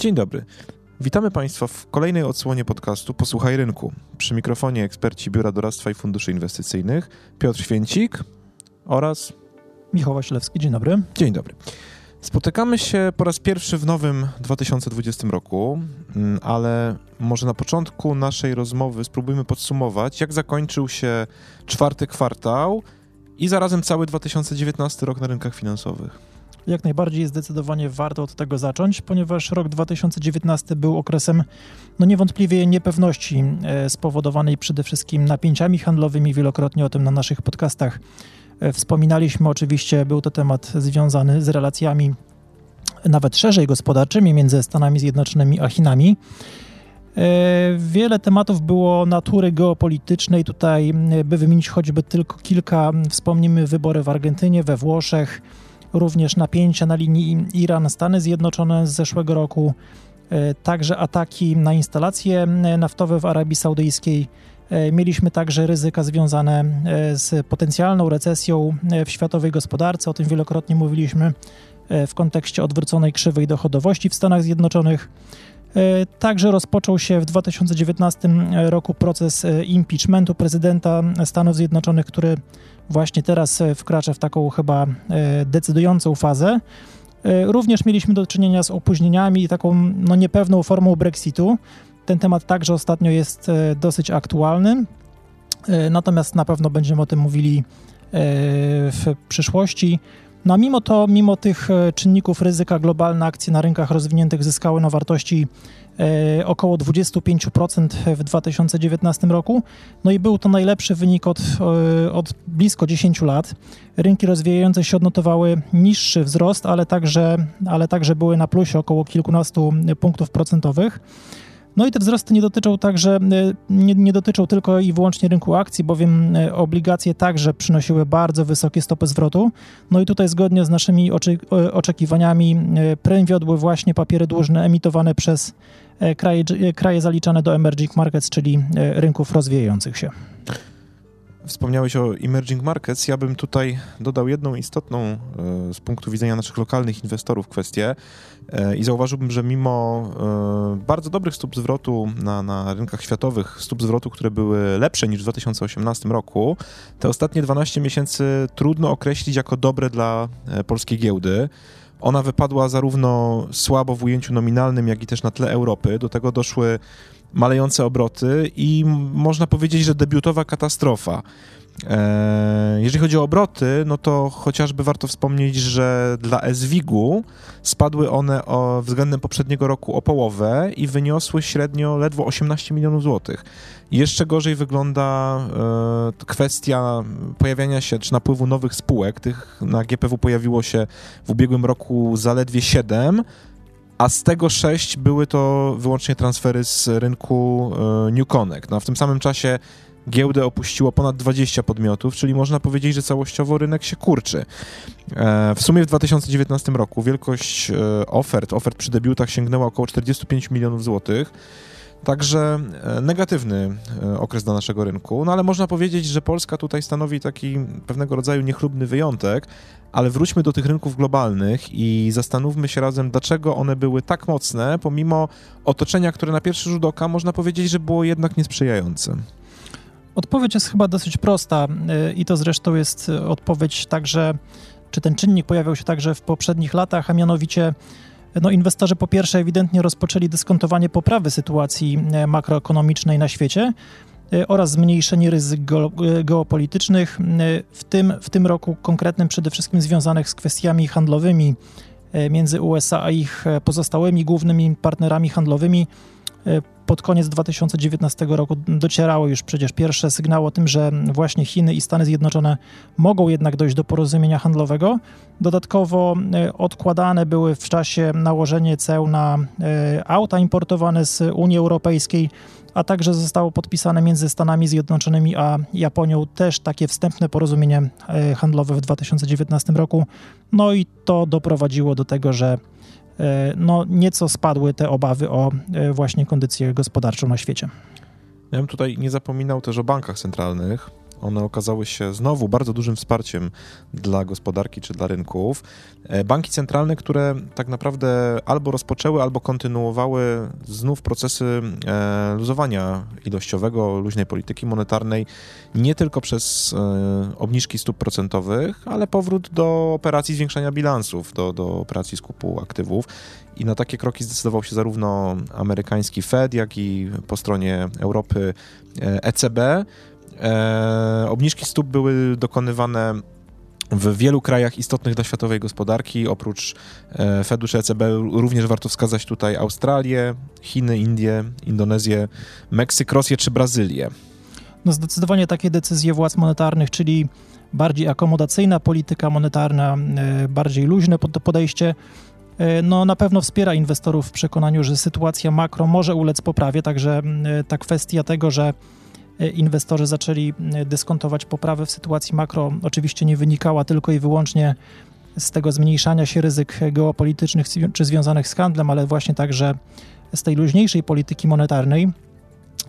Dzień dobry. Witamy Państwa w kolejnej odsłonie podcastu Posłuchaj Rynku. Przy mikrofonie eksperci Biura Doradztwa i Funduszy Inwestycyjnych Piotr Święcik oraz Michał Wasilewski. Dzień dobry. Dzień dobry. Spotykamy się po raz pierwszy w nowym 2020 roku, mm, ale może na początku naszej rozmowy spróbujmy podsumować, jak zakończył się czwarty kwartał i zarazem cały 2019 rok na rynkach finansowych. Jak najbardziej zdecydowanie warto od tego zacząć, ponieważ rok 2019 był okresem no niewątpliwie niepewności e, spowodowanej przede wszystkim napięciami handlowymi. Wielokrotnie o tym na naszych podcastach e, wspominaliśmy. Oczywiście był to temat związany z relacjami nawet szerzej gospodarczymi między Stanami Zjednoczonymi a Chinami. E, wiele tematów było natury geopolitycznej. Tutaj, by wymienić choćby tylko kilka, wspomnimy wybory w Argentynie, we Włoszech, również napięcia na linii Iran-Stany Zjednoczone z zeszłego roku, e, także ataki na instalacje naftowe w Arabii Saudyjskiej. E, mieliśmy także ryzyka związane e, z potencjalną recesją w światowej gospodarce, o tym wielokrotnie mówiliśmy w kontekście odwróconej krzywej dochodowości w Stanach Zjednoczonych. Także rozpoczął się w 2019 roku proces impeachmentu prezydenta Stanów Zjednoczonych, który właśnie teraz e, wkracza w taką chyba e, decydującą fazę. E, również mieliśmy do czynienia z opóźnieniami i taką no, niepewną formą Brexitu. Ten temat także ostatnio jest dosyć aktualny, natomiast na pewno będziemy o tym mówili w przyszłości. No a mimo to, mimo tych czynników ryzyka, globalne akcje na rynkach rozwiniętych zyskały na wartości E, około 25% w 2019 roku. No i był to najlepszy wynik od, e, od blisko 10 lat. Rynki rozwijające się odnotowały niższy wzrost, ale także, ale także były na plusie około kilkunastu punktów procentowych. No i te wzrosty nie dotyczą także, e, nie, nie, dotyczą tylko i wyłącznie rynku akcji, bowiem obligacje także przynosiły bardzo wysokie stopy zwrotu. No i tutaj zgodnie z naszymi oczy, oczekiwaniami prym wiodły właśnie papiery dłużne emitowane przez E, kraje, e, kraje zaliczane do emerging markets, czyli e, rynków rozwijających się. Wspomniałeś o emerging markets. Ja bym tutaj dodał jedną istotną z punktu widzenia naszych lokalnych inwestorów kwestię i zauważyłbym, że mimo bardzo dobrych stóp zwrotu na, na rynkach światowych, stóp zwrotu, które były lepsze niż w 2018 roku, te ostatnie 12 miesięcy trudno określić jako dobre dla polskiej giełdy. Ona wypadła zarówno słabo w ujęciu nominalnym, jak i też na tle Europy. Do tego doszły malejące obroty i można powiedzieć, że debiutowa katastrofa. E, jeżeli chodzi o obroty, no to chociażby warto wspomnieć, że dla SWIG-u spadły one o, względem poprzedniego roku o połowę i wyniosły średnio ledwo 18 milionów złotych. Jeszcze gorzej wygląda e, kwestia pojawiania się, czy napływu nowych spółek. Tych na GPW pojawiło się w ubiegłym roku zaledwie 7, a z tego 6 były to wyłącznie transfery z rynku e, New Connect. No, w tym samym czasie giełdę opuściło ponad 20 podmiotów, czyli można powiedzieć, że całościowo rynek się kurczy. E, w sumie w 2019 roku wielkość e, ofert, ofert przy debiutach sięgnęła około 45 milionów złotych. Także e, negatywny okres dla naszego rynku, no ale można powiedzieć, że Polska tutaj stanowi taki pewnego rodzaju niechlubny wyjątek, ale wróćmy do tych rynków globalnych i zastanówmy się razem, dlaczego one były tak mocne, pomimo otoczenia, które na pierwszy rzut oka można powiedzieć, że było jednak niesprzyjające. Odpowiedź jest chyba dosyć prosta y, i to zresztą jest odpowiedź także, czy ten czynnik pojawiał się także w poprzednich latach, a mianowicie no, inwestorzy po pierwsze ewidentnie rozpoczęli dyskontowanie poprawy sytuacji y, makroekonomicznej na świecie y, oraz zmniejszenie ryzyk geopolitycznych, w tym, w tym roku konkretnym przede wszystkim związanych z kwestiami handlowymi między USA a ich pozostałymi głównymi partnerami handlowymi, E, pod koniec 2019 roku docierało już przecież pierwsze sygnały o tym, że właśnie Chiny i Stany Zjednoczone mogą jednak dojść do porozumienia handlowego. Dodatkowo e, odkładane były w czasie nałożenie ceł na e, auta importowane z Unii Europejskiej, a także zostało podpisane między Stanami Zjednoczonymi a Japonią też takie wstępne porozumienie handlowe w 2019 roku. No i to doprowadziło do tego, że E, no nieco spadły te obawy o e, właśnie kondycję gospodarczą na świecie. Ja bym tutaj nie zapominał też o bankach centralnych. One okazały się znowu bardzo dużym wsparciem dla gospodarki czy dla rynków. E, banki centralne, które tak naprawdę albo rozpoczęły, albo kontynuowały znów procesy e, luzowania ilościowego, luźnej polityki monetarnej, nie tylko przez e, obniżki stóp procentowych, ale powrót do operacji zwiększania bilansów, do, do operacji skupu aktywów. I na takie kroki zdecydował się zarówno amerykański Fed, jak i po stronie Europy ECB. Obniżki stóp były dokonywane w wielu krajach istotnych dla światowej gospodarki, oprócz e, Fedu czy ECB, również warto wskazać tutaj Australię, Chiny, Indię, Indonezję, Meksyk, Rosję czy Brazylię. No zdecydowanie takie decyzje władz monetarnych, czyli bardziej akomodacyjna polityka monetarna, e, bardziej luźne podejście, e, no na pewno wspiera inwestorów w przekonaniu, że sytuacja makro może ulec poprawie, także ta kwestia tego, że E, inwestorzy zaczęli e, dyskontować poprawę w sytuacji makro, oczywiście nie wynikała tylko i wyłącznie z tego zmniejszania się ryzyk geopolitycznych czy związanych z handlem, ale właśnie także z tej luźniejszej polityki monetarnej.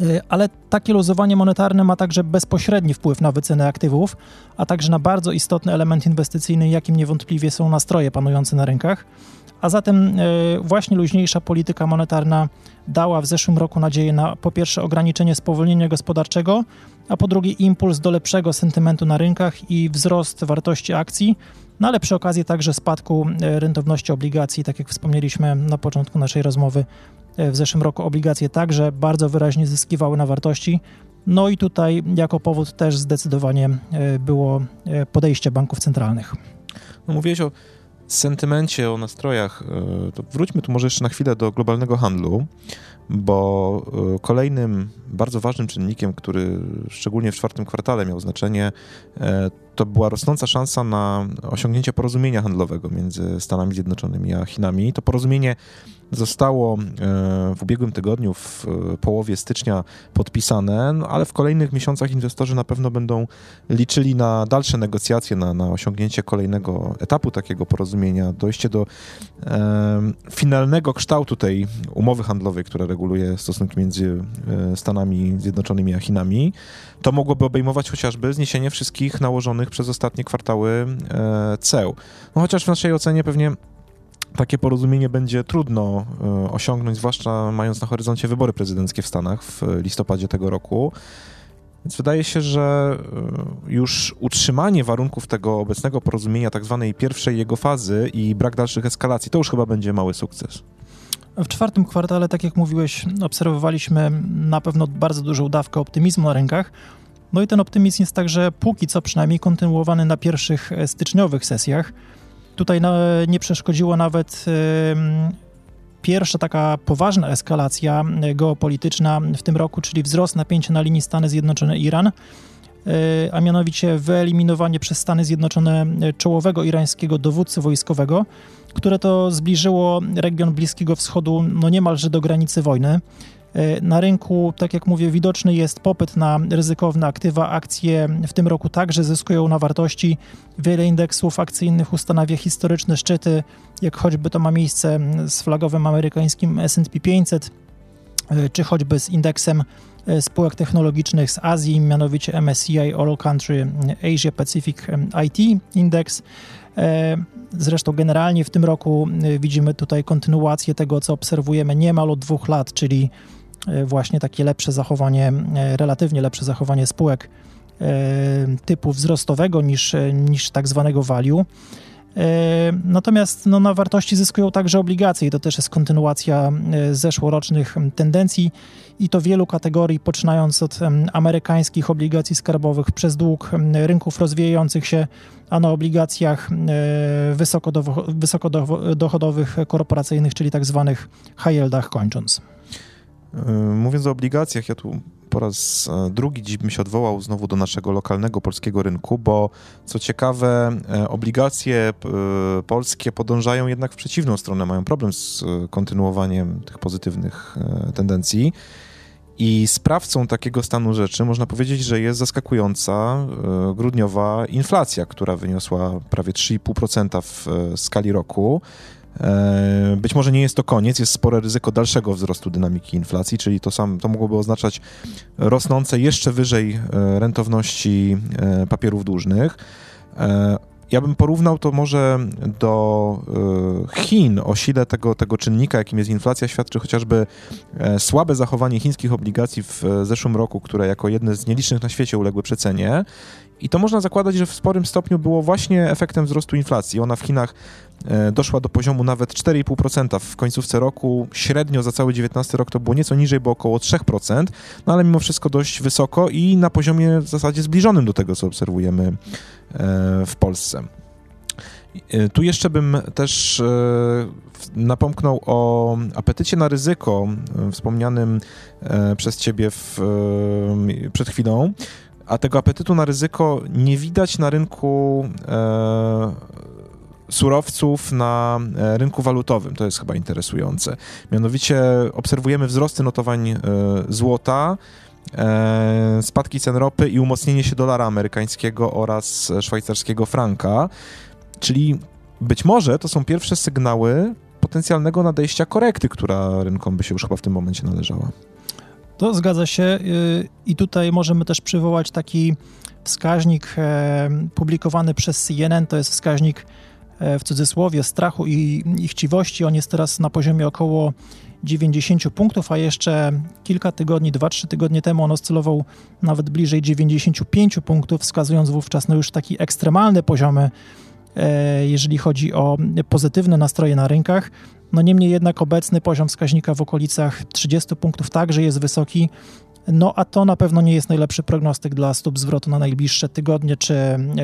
E, ale takie luzowanie monetarne ma także bezpośredni wpływ na wycenę aktywów, a także na bardzo istotny element inwestycyjny, jakim niewątpliwie są nastroje panujące na rynkach. A zatem właśnie luźniejsza polityka monetarna dała w zeszłym roku nadzieję na po pierwsze ograniczenie spowolnienia gospodarczego, a po drugie impuls do lepszego sentymentu na rynkach i wzrost wartości akcji, no ale przy okazji także spadku e, rentowności obligacji, tak jak wspomnieliśmy na początku naszej rozmowy. E, w zeszłym roku obligacje także bardzo wyraźnie zyskiwały na wartości. No i tutaj jako powód też zdecydowanie e, było podejście banków centralnych. No mówiłeś o sentymencie, o nastrojach, e, to wróćmy tu może jeszcze na chwilę do globalnego handlu, bo e, kolejnym bardzo ważnym czynnikiem, który szczególnie w czwartym kwartale miał znaczenie, e, to była rosnąca szansa na osiągnięcie porozumienia handlowego między Stanami Zjednoczonymi a Chinami. To porozumienie zostało w ubiegłym tygodniu, w połowie stycznia podpisane, no ale w kolejnych miesiącach inwestorzy na pewno będą liczyli na dalsze negocjacje, na, na osiągnięcie kolejnego etapu takiego porozumienia, dojście do e, finalnego kształtu tej umowy handlowej, która reguluje stosunki między e, Stanami Zjednoczonymi a Chinami. To mogłoby obejmować chociażby zniesienie wszystkich nałożonych przez ostatnie kwartały e, ceł. No chociaż w naszej ocenie pewnie takie porozumienie będzie trudno e, osiągnąć, zwłaszcza mając na horyzoncie wybory prezydenckie w Stanach w listopadzie tego roku. Więc wydaje się, że e, już utrzymanie warunków tego obecnego porozumienia, tak zwanej pierwszej jego fazy i brak dalszych eskalacji, to już chyba będzie mały sukces. W czwartym kwartale, tak jak mówiłeś, obserwowaliśmy na pewno bardzo dużą dawkę optymizmu na rynkach. No i ten optymizm jest także póki co przynajmniej kontynuowany na pierwszych e, styczniowych sesjach. Tutaj nie przeszkodziło nawet pierwsza taka poważna eskalacja geopolityczna w tym roku, czyli wzrost napięcia na linii Stany Zjednoczone-Iran, e, a mianowicie wyeliminowanie przez Stany Zjednoczone czołowego irańskiego dowódcy wojskowego, które to zbliżyło region Bliskiego Wschodu no niemalże do granicy wojny. E, na rynku, tak jak mówię, widoczny jest popyt na ryzykowne aktywa. Akcje w tym roku także zyskują na wartości. Wiele indeksów akcyjnych ustanawia historyczne szczyty, jak choćby to ma miejsce z flagowym amerykańskim S&P 500, e, czy choćby z indeksem e, spółek technologicznych z Azji, mianowicie MSCI All Country Asia Pacific IT Index. Zresztą generalnie w tym roku widzimy tutaj kontynuację tego, co obserwujemy niemal od dwóch lat, czyli właśnie takie lepsze zachowanie, e, relatywnie lepsze zachowanie spółek e, typu wzrostowego niż, niż tak zwanego value. Natomiast no, na wartości zyskują także obligacje i to też jest kontynuacja zeszłorocznych tendencji i to wielu kategorii, poczynając od amerykańskich obligacji skarbowych przez dług rynków rozwijających się, a na obligacjach wysokodochodowych korporacyjnych, czyli tak zwanych high yieldach kończąc. Yy, mówiąc o obligacjach, ja tu po raz e, drugi dziś bym się odwołał znowu do naszego lokalnego polskiego rynku, bo co ciekawe, e, obligacje e, polskie podążają jednak w przeciwną stronę, mają problem z kontynuowaniem tych pozytywnych tendencji. I sprawcą takiego stanu rzeczy można powiedzieć, że jest zaskakująca grudniowa inflacja, która wyniosła prawie 3,5% w skali roku. E, być może nie jest to koniec, jest spore ryzyko dalszego wzrostu dynamiki inflacji, czyli to, sam, to mogłoby oznaczać rosnące jeszcze wyżej e, rentowności e, papierów dłużnych. Ja bym porównał to może do Chin. O sile tego, tego czynnika, jakim jest inflacja, świadczy chociażby słabe zachowanie chińskich obligacji w zeszłym roku, które jako jedne z nielicznych na świecie uległy przecenie. I to można zakładać, że w sporym stopniu było właśnie efektem wzrostu inflacji. Ona w Chinach e, doszła do poziomu nawet 4,5% w końcówce roku. Średnio za cały 19 rok to było nieco niżej, bo około 3%, no ale mimo wszystko dość wysoko i na poziomie w zasadzie zbliżonym do tego, co obserwujemy e, w Polsce. E, tu jeszcze bym też napomknął o apetycie na ryzyko wspomnianym przez ciebie w, przed chwilą a tego apetytu na ryzyko nie widać na rynku e, surowców na e, rynku walutowym. To jest chyba interesujące. Mianowicie obserwujemy wzrosty notowań e, złota, spadki cen ropy i umocnienie się dolara amerykańskiego oraz szwajcarskiego franka, czyli być może to są pierwsze sygnały potencjalnego nadejścia korekty, która rynkom by się już chyba w tym momencie należała. To zgadza się y, i tutaj możemy też przywołać taki wskaźnik e, publikowany przez CNN, to jest wskaźnik e, w cudzysłowie strachu i, i chciwości. On jest teraz na poziomie około 90 punktów, a jeszcze kilka tygodni, 2-3 tygodnie temu on oscylował nawet bliżej 95 punktów, wskazując wówczas na już taki ekstremalne poziomy, e, jeżeli chodzi o pozytywne nastroje na rynkach. No niemniej jednak obecny poziom wskaźnika w okolicach 30 punktów także jest wysoki, no a to na pewno nie jest najlepszy prognostyk dla stóp zwrotu na najbliższe tygodnie czy,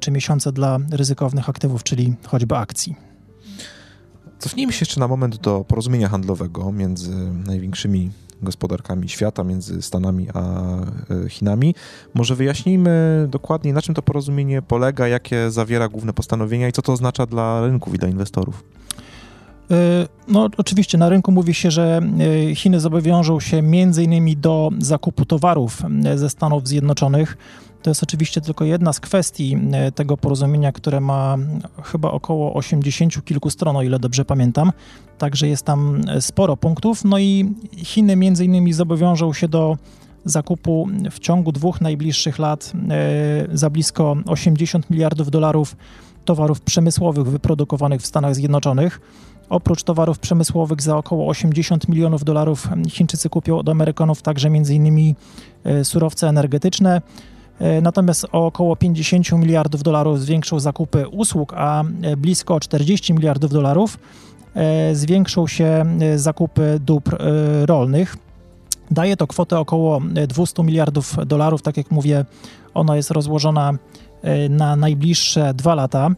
czy miesiące dla ryzykownych aktywów, czyli choćby akcji. Cofnijmy się jeszcze na moment do porozumienia handlowego między największymi gospodarkami świata, między Stanami a e, Chinami. Może wyjaśnijmy dokładniej, na czym to porozumienie polega, jakie zawiera główne postanowienia i co to oznacza dla rynków i dla inwestorów. E, no, oczywiście na rynku mówi się, że e, Chiny zobowiążą się innymi do zakupu towarów e, ze Stanów Zjednoczonych. To jest oczywiście tylko jedna z kwestii tego porozumienia, które ma chyba około 80 kilku stron, o ile dobrze pamiętam. Także jest tam sporo punktów. No i Chiny innymi zobowiążą się do zakupu w ciągu dwóch najbliższych lat za blisko 80 miliardów dolarów towarów przemysłowych wyprodukowanych w Stanach Zjednoczonych. Oprócz towarów przemysłowych za około 80 milionów dolarów Chińczycy kupią od Amerykanów także m.in. E, surowce energetyczne. E, natomiast o około 50 miliardów dolarów zwiększą zakupy usług, a e, blisko 40 miliardów dolarów zwiększą się zakupy dóbr rolnych. Daje to kwotę około 200 miliardów dolarów. Tak jak mówię, ona jest rozłożona na najbliższe dwa lata.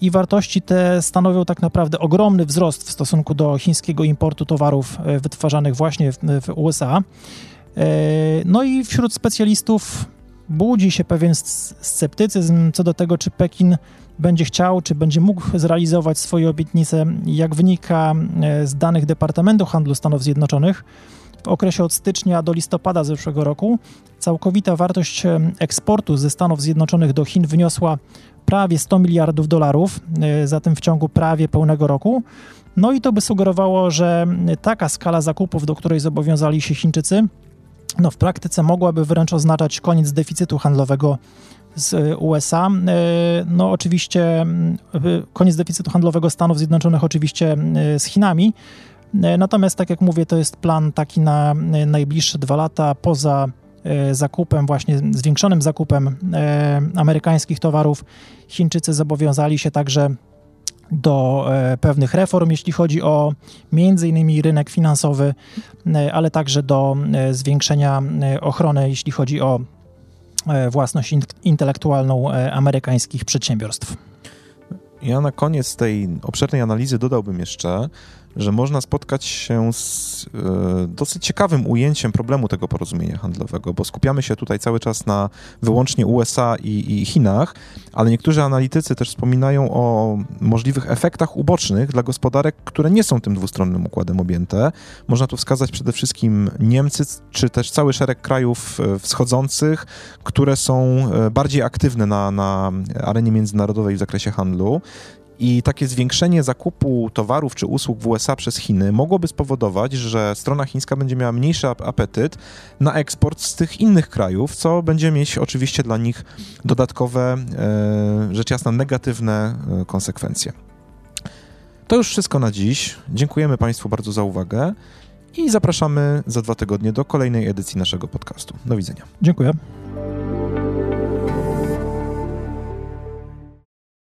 I wartości te stanowią tak naprawdę ogromny wzrost w stosunku do chińskiego importu towarów e, wytwarzanych właśnie w, w USA. E, no i wśród specjalistów budzi się pewien sceptycyzm co do tego, czy Pekin będzie chciał, czy będzie mógł zrealizować swoje obietnice. Jak wynika e, z danych Departamentu Handlu Stanów Zjednoczonych, w okresie od stycznia do listopada zeszłego roku całkowita wartość eksportu ze Stanów Zjednoczonych do Chin wyniosła prawie 100 miliardów dolarów, e, zatem w ciągu prawie pełnego roku. No i to by sugerowało, że taka skala zakupów, do której zobowiązali się Chińczycy, no w praktyce mogłaby wręcz oznaczać koniec deficytu handlowego z USA. E, no oczywiście koniec deficytu handlowego Stanów Zjednoczonych oczywiście z Chinami. Natomiast tak jak mówię, to jest plan taki na najbliższe dwa lata poza zakupem, właśnie zwiększonym zakupem amerykańskich towarów, Chińczycy zobowiązali się także do e, pewnych reform, jeśli chodzi o między innymi rynek finansowy, ale także do zwiększenia ochrony, jeśli chodzi o własność intelektualną amerykańskich przedsiębiorstw. Ja na koniec tej obszernej analizy dodałbym jeszcze, że można spotkać się z e, dosyć ciekawym ujęciem problemu tego porozumienia handlowego, bo skupiamy się tutaj cały czas na wyłącznie USA i, i Chinach, ale niektórzy analitycy też wspominają o możliwych efektach ubocznych dla gospodarek, które nie są tym dwustronnym układem objęte. Można tu wskazać przede wszystkim Niemcy, czy też cały szereg krajów e, wschodzących, które są e, bardziej aktywne na, na arenie międzynarodowej w zakresie handlu. I takie zwiększenie zakupu towarów czy usług w USA przez Chiny mogłoby spowodować, że strona chińska będzie miała mniejszy apetyt na eksport z tych innych krajów, co będzie mieć oczywiście dla nich dodatkowe, e, rzecz jasna, negatywne e, konsekwencje. To już wszystko na dziś. Dziękujemy Państwu bardzo za uwagę i zapraszamy za dwa tygodnie do kolejnej edycji naszego podcastu. Do widzenia. Dziękuję.